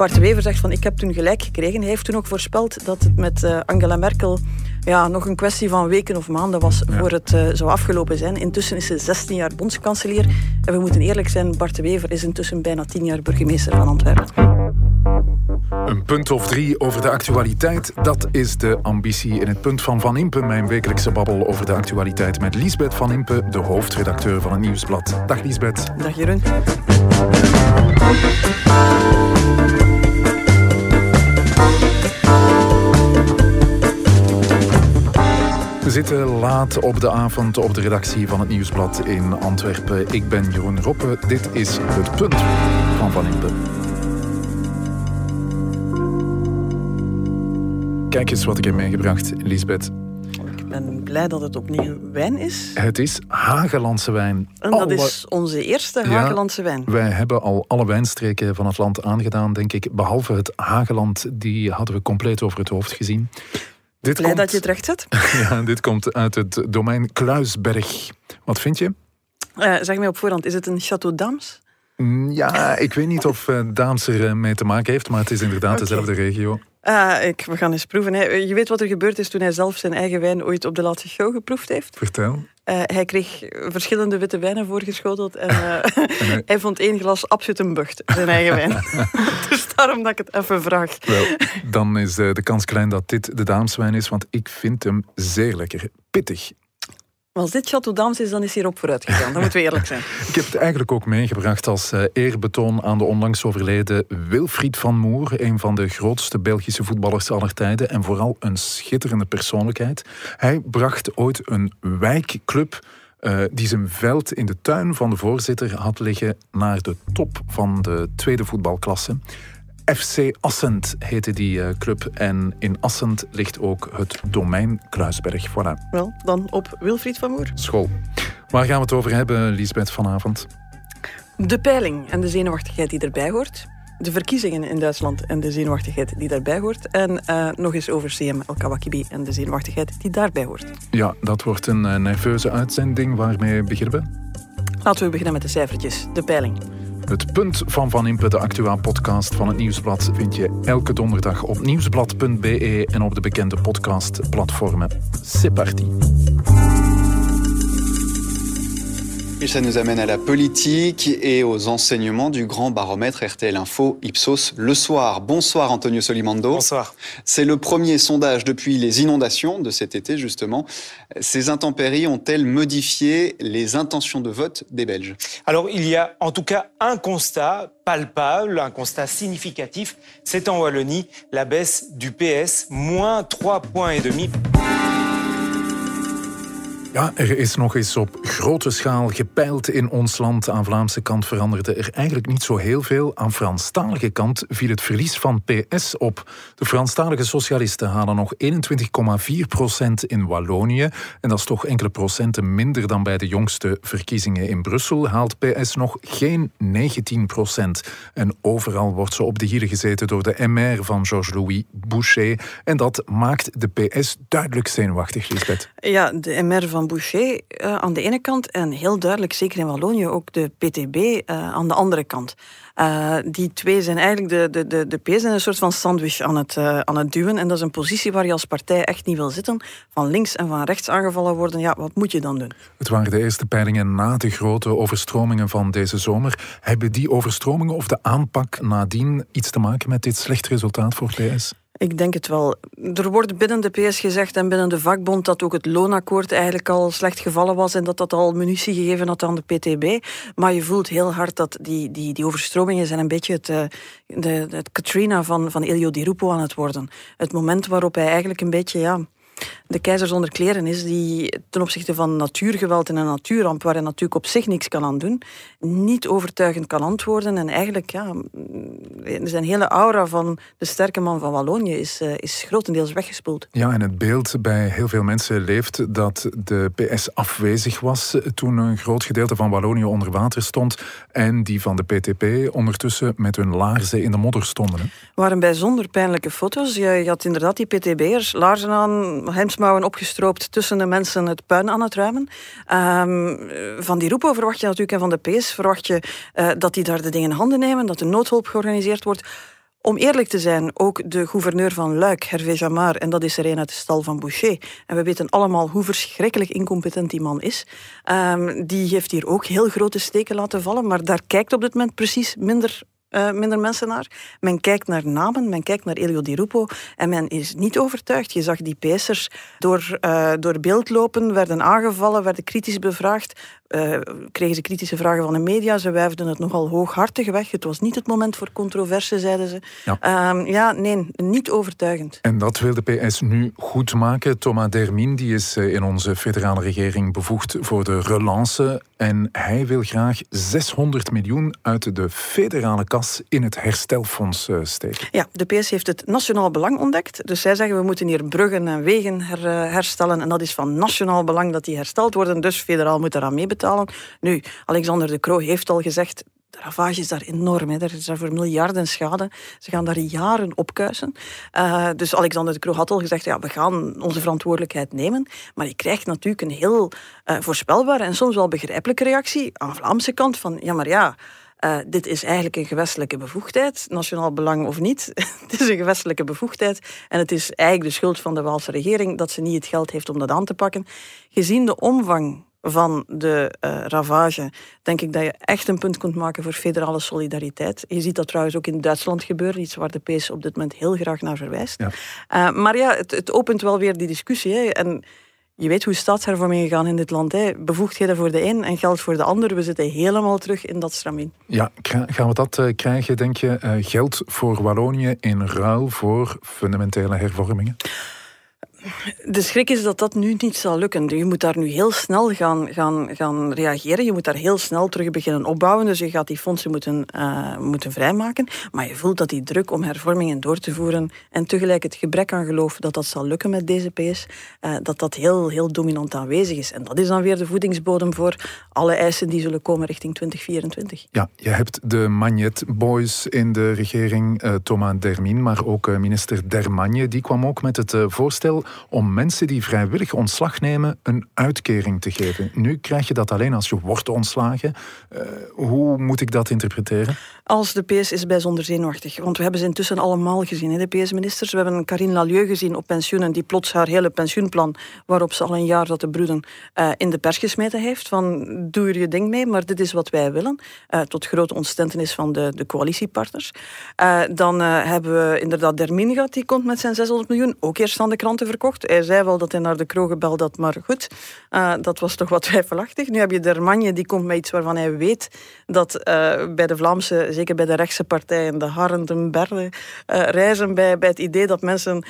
Bart de Wever zegt van ik heb toen gelijk gekregen. Hij heeft toen ook voorspeld dat het met uh, Angela Merkel ja, nog een kwestie van weken of maanden was voor het uh, zou afgelopen zijn. Intussen is ze 16 jaar bondskanselier. En we moeten eerlijk zijn, Bart de Wever is intussen bijna 10 jaar burgemeester van Antwerpen. Een punt of drie over de actualiteit, dat is de ambitie in het punt van Van Impe, mijn wekelijkse babbel over de actualiteit met Liesbeth Van Impe, de hoofdredacteur van het Nieuwsblad. Dag Liesbeth. Dag Jeroen. We zitten laat op de avond op de redactie van het Nieuwsblad in Antwerpen. Ik ben Jeroen Roppe. Dit is het punt van Van Impe. Kijk eens wat ik heb meegebracht, Lisbeth. Ik ben blij dat het opnieuw wijn is. Het is Hagelandse wijn. En dat is onze eerste Hagelandse wijn. Wij hebben al alle wijnstreken van het land aangedaan, denk ik. Behalve het Hageland, die hadden we compleet over het hoofd gezien. Dit blij komt, dat je het recht zet. ja, dit komt uit het domein Kluisberg. Wat vind je? Uh, zeg mij op voorhand, is het een Château d'Ams? Mm, ja, ik weet niet of uh, Daams er eh, mee te maken heeft, maar het is inderdaad dezelfde regio. Ah, ik, we gaan eens proeven. Je weet wat er gebeurd is toen hij zelf zijn eigen wijn ooit op de laatste show geproefd heeft? Vertel. Uh, hij kreeg verschillende witte wijnen voorgeschoteld en uh, hij vond één glas absoluut een bucht, zijn eigen wijn. dus daarom dat ik het even vraag. Wel, dan is de kans klein dat dit de dameswijn is, want ik vind hem zeer lekker. Pittig, als dit Chateau Dams is, dan is hierop vooruit gegaan. Dat moeten we eerlijk zijn. Ik heb het eigenlijk ook meegebracht als uh, eerbetoon aan de onlangs overleden Wilfried van Moer. Een van de grootste Belgische voetballers aller tijden. En vooral een schitterende persoonlijkheid. Hij bracht ooit een wijkclub... Uh, die zijn veld in de tuin van de voorzitter had liggen naar de top van de tweede voetbalklasse. FC Assend heette die eh, club. En in Assend ligt ook het domein Kruisberg. Voilà. Wel, dan op Wilfried van Moer. School. Waar gaan we het over hebben, Lisbeth, vanavond? De peiling en de zenuwachtigheid die erbij hoort. De verkiezingen in Duitsland en de zenuwachtigheid die daarbij hoort. En uh, nog eens over CM El Kawakibi en de zenuwachtigheid die daarbij hoort. Ja, dat wordt een uh, nerveuze uitzending. Waarmee beginnen we? Laten we beginnen met de cijfertjes. De peiling. Het punt van Van Impe, de actua podcast van het Nieuwsblad, vind je elke donderdag op nieuwsblad.be en op de bekende podcastplatformen. C'est parti. Et ça nous amène à la politique et aux enseignements du grand baromètre RTL Info Ipsos le soir. Bonsoir Antonio Solimando. Bonsoir. C'est le premier sondage depuis les inondations de cet été justement. Ces intempéries ont-elles modifié les intentions de vote des Belges? Alors il y a en tout cas un constat palpable, un constat significatif. C'est en Wallonie la baisse du PS, moins 3 points et demi. Ja, er is nog eens op grote schaal gepeild in ons land. Aan Vlaamse kant veranderde er eigenlijk niet zo heel veel. Aan Franstalige kant viel het verlies van PS op. De Franstalige socialisten halen nog 21,4 procent in Wallonië. En dat is toch enkele procenten minder dan bij de jongste verkiezingen in Brussel. Haalt PS nog geen 19 procent. En overal wordt ze op de hielen gezeten door de MR van Georges-Louis Boucher. En dat maakt de PS duidelijk zenuwachtig, Lisbeth. Ja, de MR van Boucher uh, aan de ene kant en heel duidelijk, zeker in Wallonië, ook de PTB eh, aan de andere kant. Uh, die twee zijn eigenlijk de, de, de, de P's een soort van sandwich aan het, aan het duwen. En dat is een positie waar je als partij echt niet wil zitten. Van links en van rechts aangevallen worden, ja, wat moet je dan doen? Het waren de eerste peilingen na de grote overstromingen van deze zomer. Hebben die overstromingen of de aanpak nadien iets te maken met dit slecht resultaat voor PS? Ik denk het wel. Er wordt binnen de PS gezegd en binnen de vakbond dat ook het loonakkoord eigenlijk al slecht gevallen was en dat dat al munitie gegeven had aan de PTB. Maar je voelt heel hard dat die, die, die overstromingen zijn een beetje het, eh, de, het Katrina van, van Elio Di Rupo aan het worden. Het moment waarop hij eigenlijk een beetje... Ja, de keizer zonder kleren is, die ten opzichte van natuurgeweld en een natuurramp, waar hij natuurlijk op zich niks kan aan doen, niet overtuigend kan antwoorden. En eigenlijk, ja, zijn hele aura van de sterke man van Wallonië is, uh, is grotendeels weggespoeld. Ja, en het beeld bij heel veel mensen leeft dat de PS afwezig was toen een groot gedeelte van Wallonië onder water stond en die van de PTP ondertussen met hun laarzen in de modder stonden. Hè? waren bijzonder pijnlijke foto's. Je, je had inderdaad die PTB'ers, laarzen aan, hemdsmouwen opgestroopt tussen de mensen het puin aan het ruimen. Um, van die roepen verwacht je natuurlijk en van de PS verwacht je uh, dat die daar de dingen in handen nemen, dat de noodhulp georganiseerd wordt. om eerlijk te zijn, ook de gouverneur van Luik, Hervé Jamar, en dat is er een uit de stal van Boucher. En we weten allemaal hoe verschrikkelijk incompetent die man is. Um, die heeft hier ook heel grote steken laten vallen, maar daar kijkt op dit moment precies minder uh, minder mensen naar. Men kijkt naar namen, men kijkt naar Elio Di Rupo en men is niet overtuigd. Je zag die Pacers door, uh, door beeld lopen, werden aangevallen, werden kritisch bevraagd, uh, kregen ze kritische vragen van de media. Ze wijfden het nogal hooghartig weg. Het was niet het moment voor controverse, zeiden ze. Ja, um, ja nee, niet overtuigend. En dat wil de PS nu goed maken. Thomas Dermin die is in onze federale regering bevoegd voor de relance. En hij wil graag 600 miljoen uit de federale in het herstelfonds eh, steken. Ja, de PS heeft het nationaal belang ontdekt. Dus zij zeggen we moeten hier bruggen en wegen her, eh, herstellen. En dat is van nationaal belang dat die hersteld worden. Dus federaal moet eraan meebetalen. Nu, Alexander de Croo heeft al gezegd de ravage is daar enorm. Er is daar voor miljarden schade. Ze gaan daar jaren op kuisen. Uh, dus Alexander de Croo had al gezegd, ja, we gaan onze verantwoordelijkheid nemen. Maar je krijgt natuurlijk een heel voorspelbare en soms wel begrijpelijke reactie aan de Vlaamse kant van, ja, maar ja, uh, dit is eigenlijk een gewestelijke bevoegdheid, nationaal belang of niet. het is een gewestelijke bevoegdheid en het is eigenlijk de schuld van de Waalse regering dat ze niet het geld heeft om dat aan te pakken. Gezien de omvang van de uh, ravage, denk ik dat je echt een punt kunt maken voor federale solidariteit. Je ziet dat trouwens ook in Duitsland gebeuren, iets waar de PS op dit moment heel graag naar verwijst. Ja. Uh, maar ja, het, het, opent wel weer die discussie. Hè. En je weet hoe staatshervormingen gaan in dit land. Hè. Bevoegdheden voor de een en geld voor de ander. We zitten helemaal terug in dat stramien. Ja, gaan we dat uh, krijgen, denk je? Uh, geld voor Wallonië in ruil voor fundamentele hervormingen? De schrik is dat dat nu niet zal lukken. Je moet daar nu heel snel gaan, gaan, gaan reageren. Je moet daar heel snel terug beginnen opbouwen. Dus je gaat die fondsen moeten, uh, moeten vrijmaken. Maar je voelt dat die druk om hervormingen door te voeren en tegelijk het gebrek aan geloof dat dat zal lukken met deze PS, uh, dat dat heel, heel dominant aanwezig is. En dat is dan weer de voedingsbodem voor alle eisen die zullen komen richting 2024. Ja, je hebt de Magnet Boys in de regering, uh, Thomas Dermin, maar ook minister Dermagne. Die kwam ook met het voorstel om mensen die vrijwillig ontslag nemen een uitkering te geven. Nu krijg je dat alleen als je wordt ontslagen. Uh, hoe moet ik dat interpreteren? Als de PS is bijzonder zenuwachtig. Want we hebben ze intussen allemaal gezien, de PS-ministers. We hebben Karine Lalieu gezien op pensioenen, die plots haar hele pensioenplan, waarop ze al een jaar dat de broeden uh, in de pers gesmeten heeft. Van doe er je ding mee, maar dit is wat wij willen. Uh, tot grote ontstentenis van de, de coalitiepartners. dan hebben we inderdaad Dermin gehad, die komt met zijn 600 miljoen. Ook eerst aan de kranten Hij zei wel dat hij naar de kroeg gebeld had, maar goed, uh, dat was toch wat twijfelachtig. Nu heb je Dermagne, die komt met iets waarvan hij weet dat uh, bij de Vlaamse, zeker bij de rechtse partijen, de harren, uh, reizen bij, bij het idee dat mensen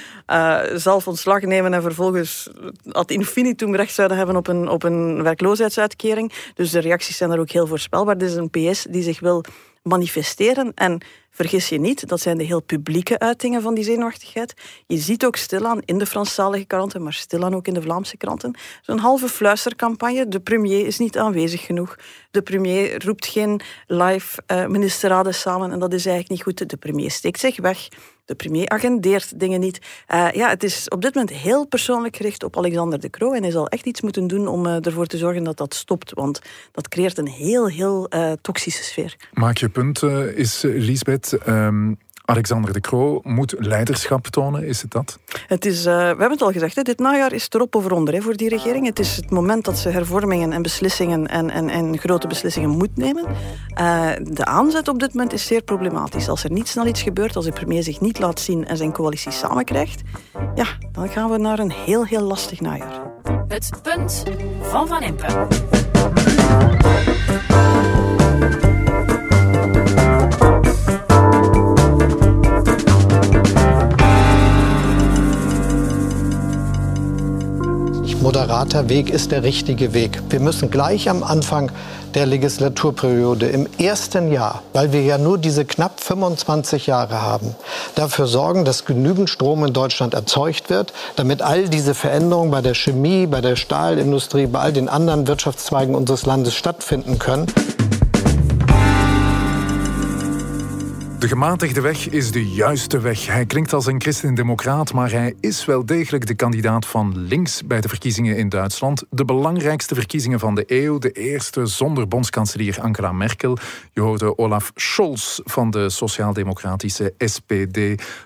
zelf ontslag nemen en vervolgens ad infinitum recht zouden hebben op een, op een werkloosheidsuitkering. Dus de reacties zijn er ook heel voorspelbaar. Dit is een PS die zich wil manifesteren. En vergis je niet, dat zijn de heel publieke uitingen van die zenuwachtigheid. Je ziet ook stilaan in de Franstalige kranten, maar stilaan ook in de Vlaamse kranten, zo'n halve fluistercampagne. De premier is niet aanwezig genoeg. De premier roept geen live uh, ministerraden samen en dat is eigenlijk niet goed. De premier steekt zich weg. De premier agendeert dingen niet. Uh, ja, het is op dit moment heel persoonlijk gericht op Alexander de Croo. En hij zal echt iets moeten doen om uh, ervoor te zorgen dat dat stopt. Want dat creëert een heel, heel uh, toxische sfeer. Maak je punt, is Lisbeth. Um, Alexander de Croo moet leiderschap tonen, is het dat? Het is, uh, we hebben het al gezegd, hè, dit najaar is erop of eronder hè, voor die regering. Het is het moment dat ze hervormingen en beslissingen en, en, en grote beslissingen moet nemen. Uh, de aanzet op dit moment is zeer problematisch. Als er niet snel iets gebeurt, als de premier zich niet laat zien en zijn coalitie samenkrijgt, ja, dan gaan we naar een heel, heel lastig najaar. Het punt van Van Impe. Moderater Weg ist der richtige Weg. Wir müssen gleich am Anfang der Legislaturperiode im ersten Jahr, weil wir ja nur diese knapp 25 Jahre haben, dafür sorgen, dass genügend Strom in Deutschland erzeugt wird, damit all diese Veränderungen bei der Chemie, bei der Stahlindustrie, bei all den anderen Wirtschaftszweigen unseres Landes stattfinden können. De gematigde weg is de juiste weg. Hij klinkt als een christendemocraat, maar hij is wel degelijk de kandidaat van links bij de verkiezingen in Duitsland. De belangrijkste verkiezingen van de eeuw. De eerste zonder bondskanselier Angela Merkel. Je hoorde Olaf Scholz van de sociaal-democratische SPD.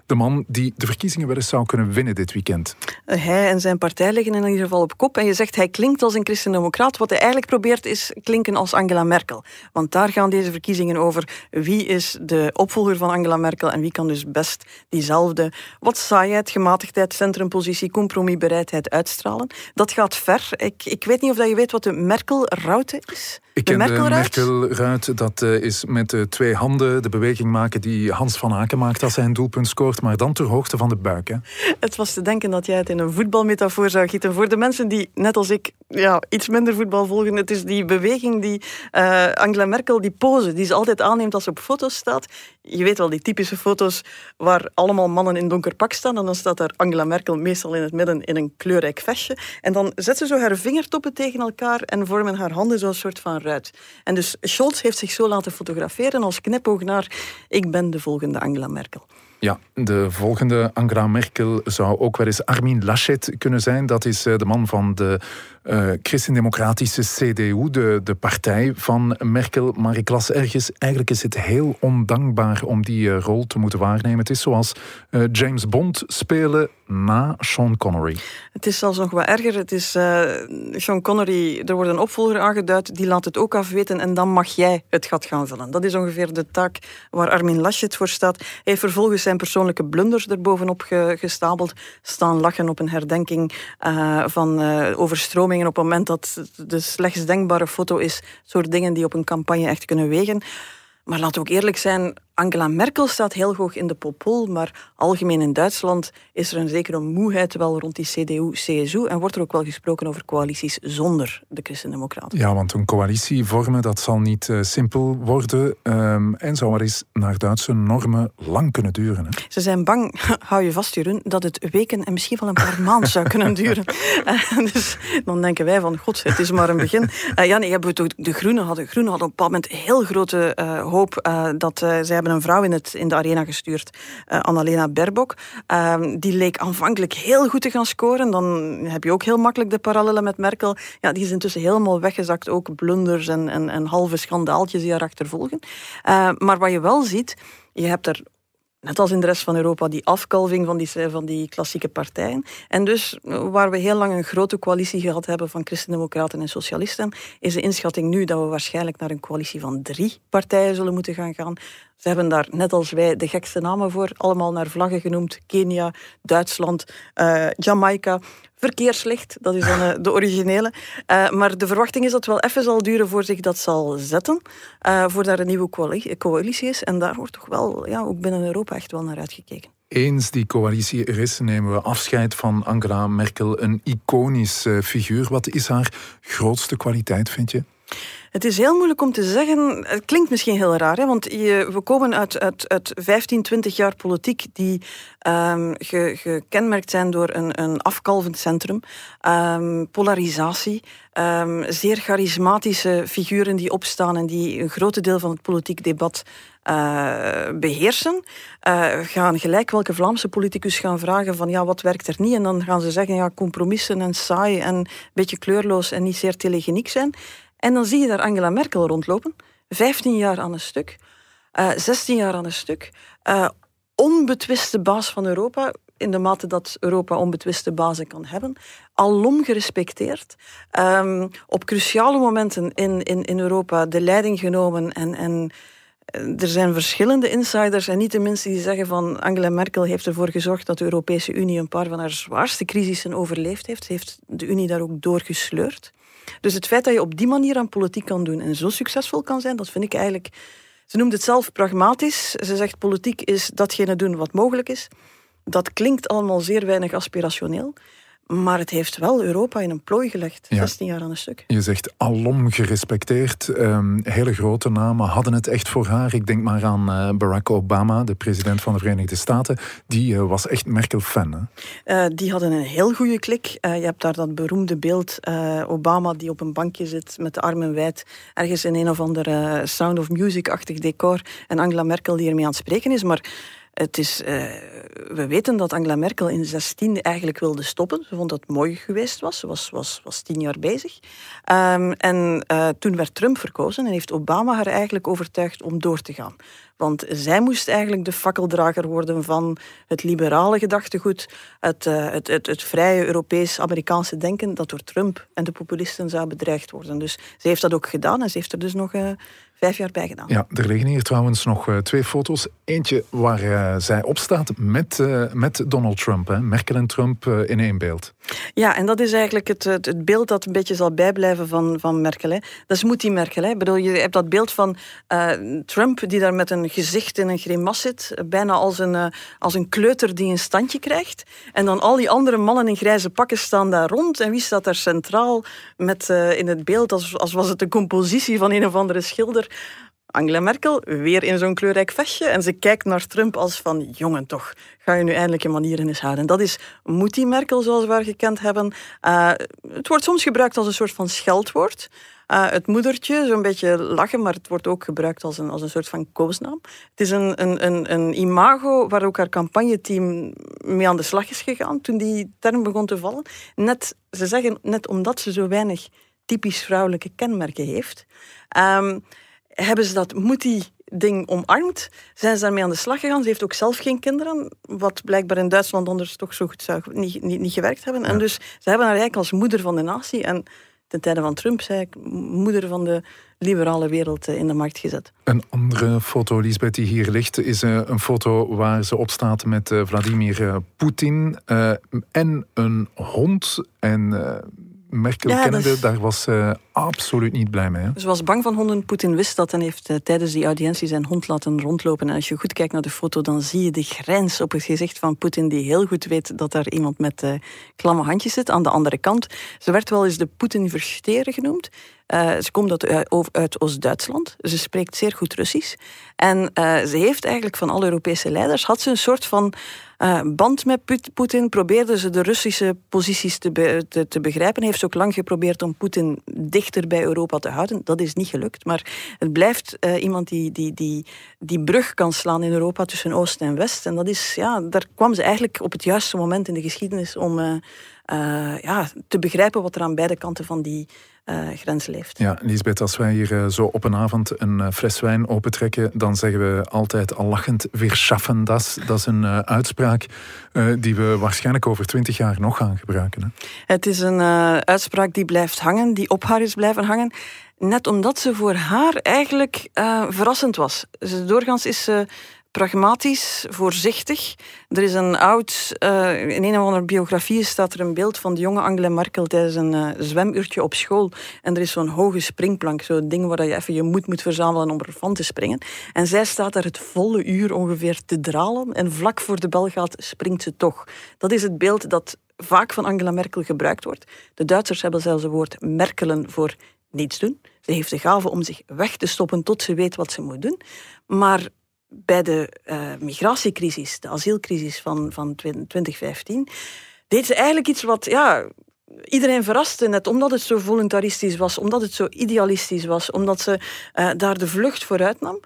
De man die de verkiezingen wel eens zou kunnen winnen dit weekend. Hij en zijn partij liggen in ieder geval op kop. En je zegt hij klinkt als een christendemocraat. Wat hij eigenlijk probeert is klinken als Angela Merkel. Want daar gaan deze verkiezingen over. Wie is de opvolger van Angela Merkel en wie kan dus best diezelfde wat saaiheid, gematigdheid, centrumpositie, compromisbereidheid uitstralen. Dat gaat ver. Ik, ik weet niet of dat je weet wat de Merkel-route is. Ik ken de Merkel-ruit. Dat uh, is met uh, twee handen de beweging maken die Hans van Aken maakt als hij een doelpunt scoort, maar dan ter hoogte van de buik. Hè? Het was te denken dat jij het in een voetbalmetafoor zou gieten. Voor de mensen die, net als ik, ja, iets minder voetbal volgen, het is die beweging die uh, Angela Merkel, die pose, die ze altijd aanneemt als ze op foto's staat. Je weet wel, die typische foto's waar allemaal mannen in donker pak staan en dan staat daar Angela Merkel meestal in het midden in een kleurrijk vestje. En dan zet ze zo haar vingertoppen tegen elkaar en vormen haar handen zo'n soort van en dus Scholz heeft zich zo laten fotograferen als knipoog naar ik ben de volgende Angela Merkel. Ja, de volgende Angela Merkel zou ook wel eens Armin Laschet kunnen zijn. Dat is eh, de man van de uh, christendemocratische CDU, de, de partij van Merkel. Maar ik las ergens, eigenlijk is het heel ondankbaar om die uh, rol te moeten waarnemen. Het is zoals James Bond spelen na Sean Connery. Het is zelfs nog wat erger. Het is Sean Connery, er wordt een opvolger aangeduid, die laat het ook afweten en dan mag jij het gat gaan vullen. Dat is ongeveer de taak waar Armin Laschet voor staat. Hij heeft vervolgens zijn persoonlijke blunders erbovenop ge, gestapeld, staan lachen op een herdenking van overstroming op het moment dat de slechts denkbare foto is, soort dingen die op een campagne echt kunnen wegen. Maar laten we ook eerlijk zijn, Angela Merkel staat heel hoog in de popol, maar algemeen in Duitsland is er een zekere moeheid wel rond die CDU-CSU en wordt er ook wel gesproken over coalities zonder de Christen-Democraten. Ja, want een coalitie vormen, dat zal niet uh, simpel worden um, en zou maar eens naar Duitse normen lang kunnen duren. Hè? Ze zijn bang, hou je vast Jeroen, dat het weken en misschien wel een paar maanden zou kunnen duren. Uh, dus dan denken wij van, god, het is maar een begin. Uh, ja, nee, hebben de Groenen hadden, Groenen hadden op een bepaald moment heel grote hoop dat zij hebben een vrouw in, het, in de arena gestuurd, uh, Annalena Berbok. Uh, die leek aanvankelijk heel goed te gaan scoren. Dan heb je ook heel makkelijk de parallellen met Merkel. Ja, die is intussen helemaal weggezakt. Ook blunders en, en, en halve schandaaltjes die erachter volgen. Uh, maar wat je wel ziet, je hebt er net als in de rest van Europa, die afkalving van die, van die klassieke partijen. En dus, waar we heel lang een grote coalitie gehad hebben van christendemocraten en socialisten, is de inschatting nu dat we waarschijnlijk naar een coalitie van drie partijen zullen moeten gaan gaan. Ze hebben daar, net als wij, de gekste namen voor, allemaal naar vlaggen genoemd. Kenia, Duitsland, uh, Jamaica verkeerslicht. Dat is dan uh, de originele. Uh, maar de verwachting is dat het wel even zal duren voor zich dat zal zetten. Voor daar een nieuwe coalitie is. En daar wordt toch wel, ja, ook binnen Europa echt wel naar uitgekeken. Eens die coalitie er is, nemen we afscheid van Angela Merkel. Een iconisch figuur. Wat is haar grootste kwaliteit, vind je? Het is heel moeilijk om te zeggen. Het klinkt misschien heel raar, hè, want we komen uit, uit, uit 15, 20 jaar politiek die ge, gekenmerkt zijn door een, een afkalvend centrum, um, polarisatie, um, zeer charismatische figuren die opstaan en die een groot deel van het politiek debat uh, beheersen. Uh, gaan gelijk welke Vlaamse politicus gaan vragen van ja, wat werkt er niet? En dan gaan ze zeggen ja, compromissen en saai en een beetje kleurloos en niet zeer telegeniek zijn. En dan zie je daar Angela Merkel rondlopen, 15 jaar aan een stuk, uh, eh, 16 jaar aan een stuk, uh, onbetwiste baas van Europa, in de mate dat Europa onbetwiste bazen kan hebben, alom gerespecteerd, um, op cruciale momenten in, in, in Europa de leiding genomen en, en eh, er zijn verschillende insiders. En niet de mensen die zeggen van Angela Merkel heeft ervoor gezorgd dat de Europese Unie een paar van haar zwaarste crisissen overleefd heeft. Ze heeft de Unie daar ook doorgesleurd. Dus het feit dat je op die manier aan politiek kan doen en zo succesvol kan zijn, dat vind ik eigenlijk. Ze noemt het zelf pragmatisch. Ze zegt politiek is datgene doen wat mogelijk is. Dat klinkt allemaal zeer weinig aspirationeel. Maar het heeft wel Europa in een plooi gelegd, 16 jaar aan een stuk. Je zegt alom gerespecteerd. Um, hele grote namen hadden het echt voor haar. Ik denk maar aan uh, Barack Obama, de president van de Verenigde Staten. Die uh, was echt Merkel-fan. Uh, die hadden een heel goede klik. je hebt daar dat beroemde beeld Obama die op een bankje zit met de armen wijd. Ergens in een of ander Sound of Music-achtig decor. En Angela Merkel die ermee aan het spreken is. Maar het is, uh, we weten dat Angela Merkel in 16 eigenlijk wilde stoppen. Ze vond dat het mooi geweest was. Ze was, was, was tien jaar bezig. Um, en uh, toen werd Trump verkozen en heeft Obama haar eigenlijk overtuigd om door te gaan. Want zij moest eigenlijk de fakkeldrager worden van het liberale gedachtegoed, het, uh, het, het, het vrije Europees-Amerikaanse denken dat door Trump en de populisten zou bedreigd worden. Dus ze heeft dat ook gedaan en ze heeft er dus nog vijf jaar bij gedaan. Ja, er liggen hier trouwens nog uh, twee foto's. Eentje waar uh, zij op staat met, uh, met Donald Trump. Hè. Merkel en Trump in één beeld. Ja, en dat is eigenlijk het, het, het, beeld dat een beetje zal bijblijven van, van Merkel. Hè. Dat is die Merkel. Hè. Ik bedoel, je hebt dat beeld van Trump die daar met een gezicht in een grimas zit. Bijna als een, als een kleuter die een standje krijgt. En dan al die andere mannen in grijze pakken staan daar rond. En wie staat daar centraal met, in het beeld als, als was het een compositie van een of andere schilder Angela Merkel weer in zo'n kleurrijk vestje en ze kijkt naar Trump als van jongen toch, ga je nu eindelijk je manieren eens houden. Dat is Moetie Merkel zoals we haar gekend hebben. Uh, het wordt soms gebruikt als een soort van scheldwoord. Uh, het moedertje, zo'n beetje lachen, maar het wordt ook gebruikt als een, als een soort van koosnaam. Het is een, een, een, een imago waar ook haar campagneteam mee aan de slag is gegaan toen die term begon te vallen. Net, ze zeggen net omdat ze zo weinig typisch vrouwelijke kenmerken heeft. Um, hebben ze dat Moetie-ding omarmd. Zijn ze daarmee aan de slag gegaan. Ze heeft ook zelf geen kinderen, wat blijkbaar in Duitsland anders toch zo goed zou niet, niet, niet gewerkt hebben. En dus ze hebben haar eigenlijk als moeder van de natie en ten tijde van Trump zei ik moeder van de liberale wereld eh, in de markt gezet. Een andere foto, Lisbeth, die hier ligt, is eh, een foto waar ze op staat met eh, Vladimir Poetin en een hond. En Merkel ja, kennende, daar was ze absoluut niet blij mee. Hè? Ze was bang van honden. Poetin wist dat en heeft uh, tijdens die audiëntie zijn hond laten rondlopen. En als je goed kijkt naar de foto, dan zie je de grens op het gezicht van Poetin, die heel goed weet dat daar iemand met uh, klamme handjes zit. Aan de andere kant, ze werd wel eens de Poetin-versteren genoemd. Uh, ze komt uit, uit Oost-Duitsland. Ze spreekt zeer goed Russisch. En ze heeft eigenlijk van alle Europese leiders had ze een soort van uh, band met Poetin. Probeerde ze de Russische posities te, te, begrijpen. Heeft ze ook lang geprobeerd om Poetin dichter bij Europa te houden. Dat is niet gelukt. Maar het blijft uh, iemand die, die, die die brug kan slaan in Europa tussen Oost en West. En dat is, ja, daar kwam ze eigenlijk op het juiste moment in de geschiedenis om uh, ja, te begrijpen wat er aan beide kanten van die uh, grens leeft. Ja, Lisbeth, als wij hier zo op een avond een fles wijn opentrekken, dan zeggen we altijd al lachend, wir schaffen das. Dat is een uitspraak die we waarschijnlijk over twintig jaar nog gaan gebruiken. Hè? Het is een uitspraak die blijft hangen, die op haar is blijven hangen. Net omdat ze voor haar eigenlijk uh, verrassend was. Doorgaans is ze pragmatisch, voorzichtig. Er is een oud, uh, in een of andere biografie staat er een beeld van de jonge Angela Merkel tijdens een uh, zwemuurtje op school. En er is zo'n hoge springplank, zo'n ding waar je even je moed moet verzamelen om ervan te springen. En zij staat daar het volle uur ongeveer te dralen en vlak voor de bel gaat, springt ze toch. Dat is het beeld dat vaak van Angela Merkel gebruikt wordt. De Duitsers hebben zelfs het woord merkelen voor niets doen. Ze heeft de gave om zich weg te stoppen tot ze weet wat ze moet doen. Maar bij de uh, migratiecrisis, de asielcrisis van, van 2015, deed ze eigenlijk iets wat ja, iedereen verraste. Net omdat het zo voluntaristisch was, omdat het zo idealistisch was, omdat ze uh, daar de vlucht vooruit nam.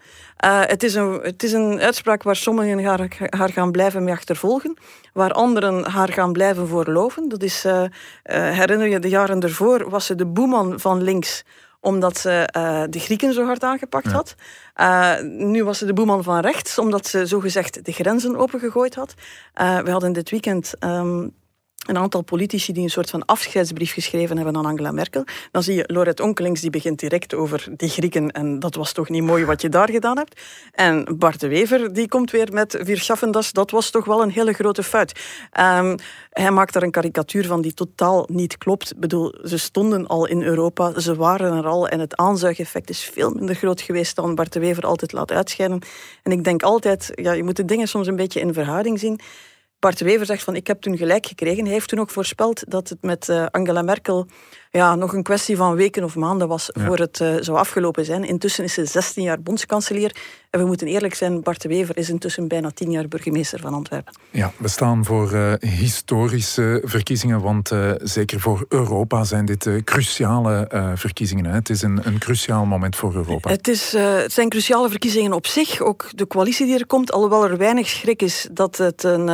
Uh, het, is een, het is een uitspraak waar sommigen haar, haar gaan blijven mee achtervolgen, waar anderen haar gaan blijven voorloven. Dat is, herinner je, de jaren ervoor was ze de boeman van links omdat ze uh, de Grieken zo hard aangepakt had. Uh, nu was ze de boeman van rechts, omdat ze zogezegd de grenzen opengegooid had. Uh, we hadden dit weekend um, een aantal politici die een soort van afscheidsbrief geschreven hebben aan Angela Merkel. Dan zie je Loret Onkelings, die begint direct over die Grieken en dat was toch niet mooi wat je daar gedaan hebt. En Bart de Wever, die komt weer met Wir schaffen das, dat was toch wel een hele grote fout. Um, hij maakt daar een karikatuur van die totaal niet klopt. Ik bedoel, ze stonden al in Europa, ze waren er al en het aanzuigeffect is veel minder groot geweest dan Bart de Wever altijd laat uitschijnen. En ik denk altijd, ja, je moet de dingen soms een beetje in verhouding zien Bart Wever zegt van ik heb toen gelijk gekregen. Hij heeft toen ook voorspeld dat het met uh, Angela Merkel ja, nog een kwestie van weken of maanden was voor het uh, zou afgelopen zijn. Intussen is ze 16 jaar bondskanselier. En we moeten eerlijk zijn, Bart de Wever is intussen bijna 10 jaar burgemeester van Antwerpen. Ja, we staan voor uh, historische verkiezingen, want uh, zeker voor Europa zijn dit cruciale verkiezingen. Hè. Het is een, een cruciaal moment voor Europa. Het, is, het zijn cruciale verkiezingen op zich. Ook de coalitie die er komt, alhoewel er weinig schrik is dat het een,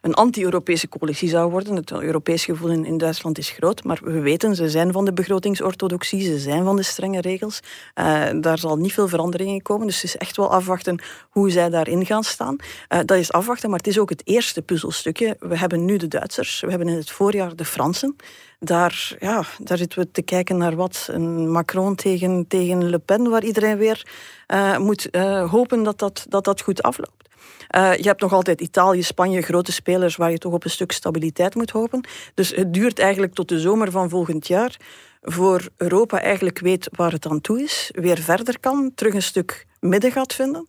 een anti-Europese coalitie zou worden. Het Europees gevoel in, in Duitsland is groot, maar we weten, ze zijn van de begrotingsorthodoxie, ze zijn van de strenge regels. Daar zal niet veel verandering in komen, dus het is echt wel afwachten hoe zij daarin gaan staan. Uh, dat is afwachten, maar het is ook het eerste puzzelstukje. We hebben nu de Duitsers, we hebben in het voorjaar de Fransen. Daar, ja, daar zitten we te kijken naar wat. Een Macron tegen, tegen Le Pen, waar iedereen weer uh, moet hopen dat dat, dat dat goed afloopt. Je hebt nog altijd Italië, Spanje, grote spelers waar je toch op een stuk stabiliteit moet hopen. Dus het duurt eigenlijk tot de zomer van volgend jaar voor Europa eigenlijk weet waar het aan toe is, weer verder kan, terug een stuk midden gaat vinden.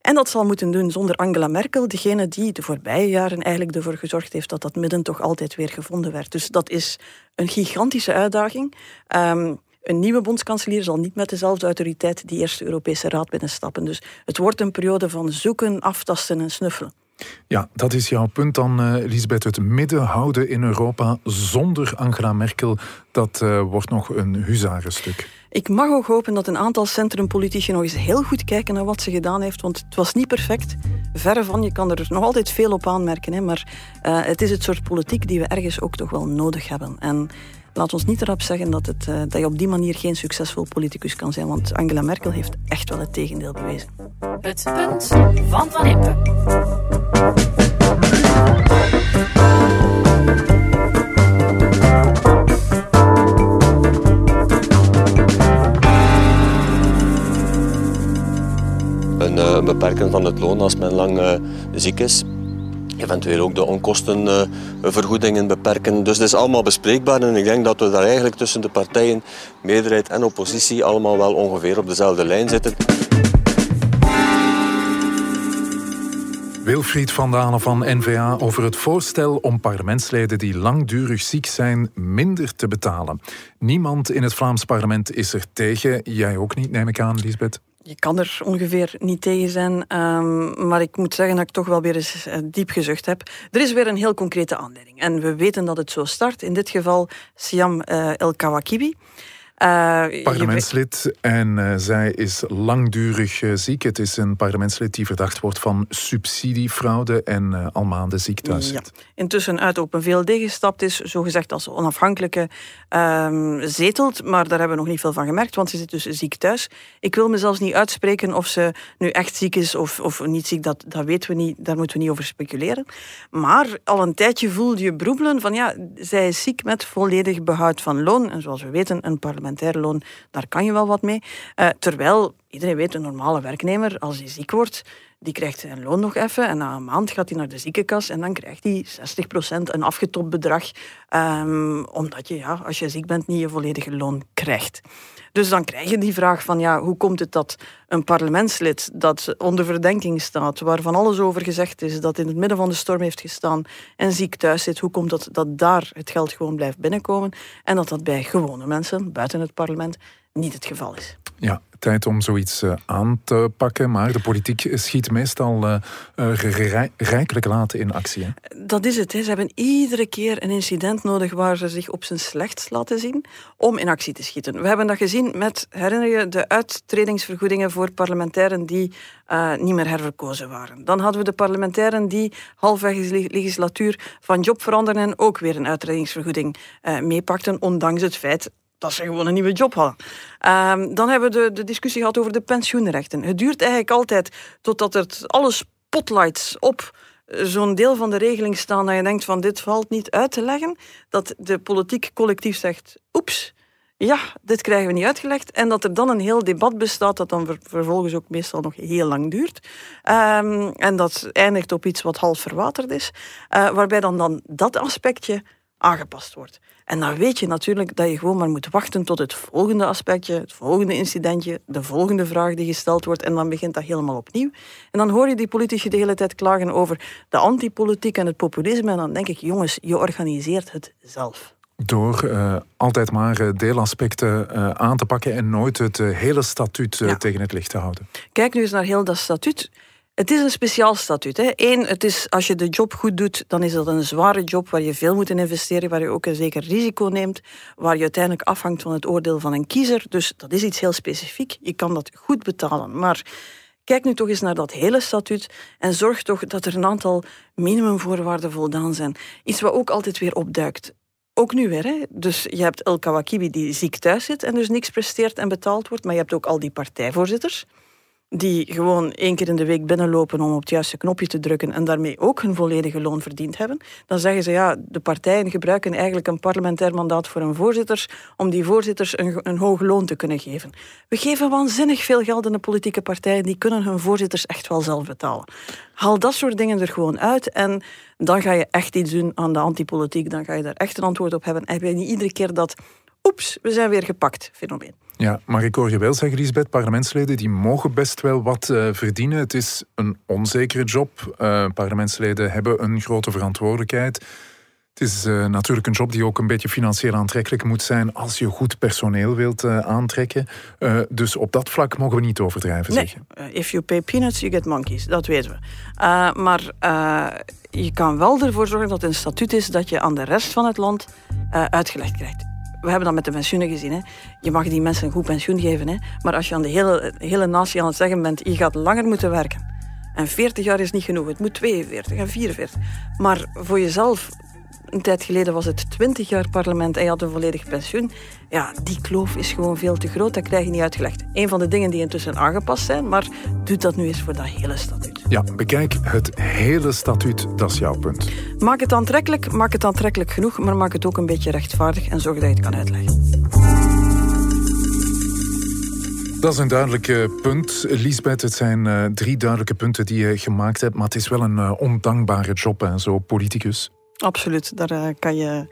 En dat zal moeten doen zonder Angela Merkel, degene die de voorbije jaren eigenlijk ervoor gezorgd heeft dat dat midden toch altijd weer gevonden werd. Dus dat is een gigantische uitdaging. Um, een nieuwe bondskanselier zal niet met dezelfde autoriteit die eerste Europese Raad binnenstappen. Dus het wordt een periode van zoeken, aftasten en snuffelen. Ja, dat is jouw punt dan, uh, Lisbeth. Het midden houden in Europa zonder Angela Merkel, dat uh, wordt nog een huzarenstuk. Ik mag ook hopen dat een aantal centrumpolitici nog eens heel goed kijken naar wat ze gedaan heeft, want het was niet perfect. Verre van, je kan er nog altijd veel op aanmerken, hè, maar uh, het is het soort politiek die we ergens ook toch wel nodig hebben. En laat ons niet erop zeggen dat, het, uh, dat je op die manier geen succesvol politicus kan zijn, want Angela Merkel heeft echt wel het tegendeel bewezen. Het punt van Van Impe. Een uh, beperken van het loon als men lang uh, ziek is eventueel ook de onkostenvergoedingen beperken. Dus het is allemaal bespreekbaar en ik denk dat we daar eigenlijk tussen de partijen, meerderheid en oppositie, allemaal wel ongeveer op dezelfde lijn zitten. Wilfried van Dalen van NVA over het voorstel om parlementsleden die langdurig ziek zijn minder te betalen. Niemand in het Vlaams parlement is er tegen. Jij ook niet, neem ik aan, Lisbeth? je kan er ongeveer niet tegen zijn. Um, maar ik moet zeggen dat ik toch wel weer eens uh, diep gezucht heb. Er is weer een heel concrete aanleiding. En we weten dat het zo start. In dit geval Siam uh, El Kawakibi. Uh, parlementslid en uh, zij is langdurig uh, ziek. Het is een parlementslid die verdacht wordt van subsidiefraude en al maanden ziek thuis ja. Intussen uit Open VLD gestapt is, zogezegd als onafhankelijke ehm, zetelt. Maar daar hebben we nog niet veel van gemerkt, want ze zit dus ziek thuis. Ik wil me zelfs niet uitspreken of ze nu echt ziek is of, of niet ziek. Dat, dat weten we niet, daar moeten we niet over speculeren. Maar al een tijdje voelde je broebelen van ja, zij is ziek met volledig behoud van loon. En zoals we weten, een parlement loon, daar kan je wel wat mee. Uh, terwijl iedereen weet, een normale werknemer, als hij ziek wordt, die krijgt zijn loon nog even en na een maand gaat hij naar de ziekenkas en dan krijgt hij 60% een afgetopt bedrag, um, omdat je, ja, als je ziek bent, niet je volledige loon krijgt. Dus dan krijg je die vraag van, ja, hoe komt het dat een parlementslid dat onder verdenking staat, waarvan alles over gezegd is, dat in het midden van de storm heeft gestaan en ziek thuis zit, hoe komt het dat daar het geld gewoon blijft binnenkomen en dat dat bij gewone mensen buiten het parlement niet het geval is? Ja, tijd om zoiets uh, aan te pakken, maar de politiek schiet meestal uh, uh, rijkelijk laat in actie. Dat is het. Hè. Ze hebben iedere keer een incident nodig waar ze zich op zijn slechtst laten zien om in actie te schieten. We hebben dat gezien met, herinner je, de uittredingsvergoedingen voor parlementairen die niet meer herverkozen waren. Dan hadden we de parlementairen die halfweg de legislatuur van job veranderen en ook weer een uittredingsvergoeding meepakten, ondanks het feit dat ze gewoon een nieuwe job hadden. Um, dan hebben we de, de discussie gehad over de pensioenrechten. Het duurt eigenlijk altijd totdat er alle spotlights op zo'n deel van de regeling staan dat je denkt van dit valt niet uit te leggen, dat de politiek collectief zegt, oeps, ja, dit krijgen we niet uitgelegd. En dat er dan een heel debat bestaat dat dan vervolgens ook meestal nog heel lang duurt. Um, en dat eindigt op iets wat half verwaterd is. Uh, waarbij dan, dan dat aspectje aangepast wordt. En dan weet je natuurlijk dat je gewoon maar moet wachten tot het volgende aspectje, het volgende incidentje, de volgende vraag die gesteld wordt en dan begint dat helemaal opnieuw. En dan hoor je die politici de hele tijd klagen over de antipolitiek en het populisme en dan denk ik, jongens, je organiseert het zelf. Door uh, altijd maar uh, deelaspecten uh, aan te pakken en nooit het hele statuut ja. tegen het licht te houden. Kijk nu eens naar heel dat statuut. Het is een speciaal statuut. Hè. Eén, het is, als je de job goed doet, dan is dat een zware job waar je veel moet investeren, waar je ook een zeker risico neemt, waar je uiteindelijk afhangt van het oordeel van een kiezer. Dus dat is iets heel specifiek. Je kan dat goed betalen. Maar kijk nu toch eens naar dat hele statuut en zorg toch dat er een aantal minimumvoorwaarden voldaan zijn. Iets wat ook altijd weer opduikt. Ook nu weer. Hè? Dus je hebt El Kawakibi die ziek thuis zit en dus niks presteert en betaald wordt. Maar je hebt ook al die partijvoorzitters die gewoon één keer in de week binnenlopen om op het juiste knopje te drukken en daarmee ook hun volledige loon verdiend hebben, dan zeggen ze ja, de partijen gebruiken eigenlijk een parlementair mandaat voor hun voorzitters om die voorzitters een, een hoog loon te kunnen geven. We geven waanzinnig veel geld aan de politieke partijen, die kunnen hun voorzitters echt wel zelf betalen. Haal dat soort dingen er gewoon uit en dan ga je echt iets doen aan de antipolitiek, dan ga je daar echt een antwoord op hebben. En heb je niet iedere keer dat oeps, we zijn weer gepakt fenomeen. Ja, maar ik hoor je wel zeggen, Lisbeth, parlementsleden die mogen best wel wat uh, verdienen. Het is een onzekere job. Uh, parlementsleden hebben een grote verantwoordelijkheid. Het is uh, natuurlijk een job die ook een beetje financieel aantrekkelijk moet zijn als je goed personeel wilt aantrekken. dus op dat vlak mogen we niet overdrijven nee. zeggen. if you pay peanuts, you get monkeys. Dat weten we. maar je kan wel ervoor zorgen dat het een statuut is dat je aan de rest van het land uitgelegd krijgt we hebben dat met de pensioenen gezien. Hè. Je mag die mensen een goed pensioen geven. Hè. Maar als je aan de hele, hele natie aan het zeggen bent, je gaat langer moeten werken. En 40 jaar is niet genoeg. Het moet 42 en 44. Maar voor jezelf een tijd geleden was het 20 jaar parlement en je had een volledig pensioen. Ja, die kloof is gewoon veel te groot. Dat krijg je niet uitgelegd. Een van de dingen die intussen aangepast zijn, maar doe dat nu eens voor dat hele statuut. Ja, bekijk het hele statuut, dat is jouw punt. Maak het aantrekkelijk, maak het aantrekkelijk genoeg, maar maak het ook een beetje rechtvaardig en zorg dat je het kan uitleggen. Dat is een duidelijk punt, Lisbeth. Het zijn uh, drie duidelijke punten die je gemaakt hebt, maar het is wel een uh, ondankbare job, hè, zo politicus. Absoluut, daar eh, kan je...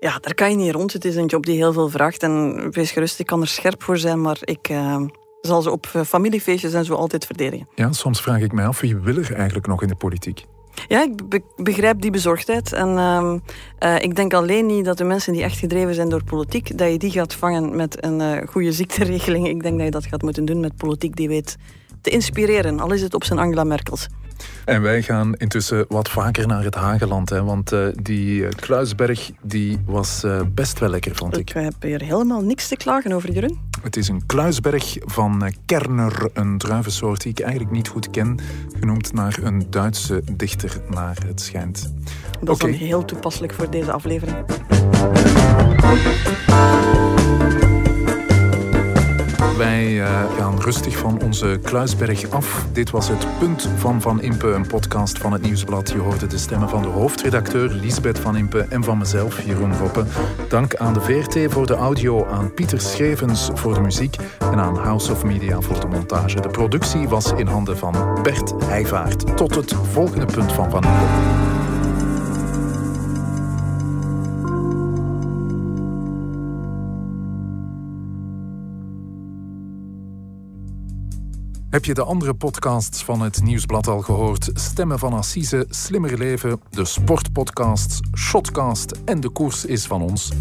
Ja, daar kan je niet rond. Het is een job die heel veel vraagt. En wees gerust, ik kan er scherp voor zijn, maar ik uh, zal ze op eh, familiefeestjes en zo altijd verdedigen. Ja, soms vraag ik mij af, wie wil er eigenlijk nog in de politiek? Ja, ik begrijp die bezorgdheid. En uh, uh, ik denk alleen niet dat de mensen die echt gedreven zijn door politiek, dat je die gaat vangen met een goede ziekteregeling. Ik denk dat je dat gaat moeten doen met politiek die weet te inspireren, al is het op zijn Angela Merkels. En wij gaan intussen wat vaker naar het Hageland. Hè, want uh, die Kluisberg die was uh, best wel lekker, vond ik. Ik heb hier helemaal niks te klagen over, Jeroen. Het is een Kluisberg van Kerner, een druivensoort die ik eigenlijk niet goed ken. Genoemd naar een Duitse dichter, naar het schijnt. Dat okay. is dan heel toepasselijk voor deze aflevering. Wij gaan rustig van onze Kluisberg af. Dit was het Punt van Van Impe, een podcast van het Nieuwsblad. Je hoorde de stemmen van de hoofdredacteur Lisbeth Van Impe en van mezelf, Jeroen Roppe. Dank aan de VRT voor de audio, aan Pieter Schrevens voor de muziek en aan House of Media voor de montage. De productie was in handen van Bert Heijvaart. Tot het volgende Punt van Van Impe. Heb je de andere podcasts van het Nieuwsblad al gehoord? Stemmen van Assise, Slimmer Leven, de sportpodcasts, Shotcast en De Koers is van ons.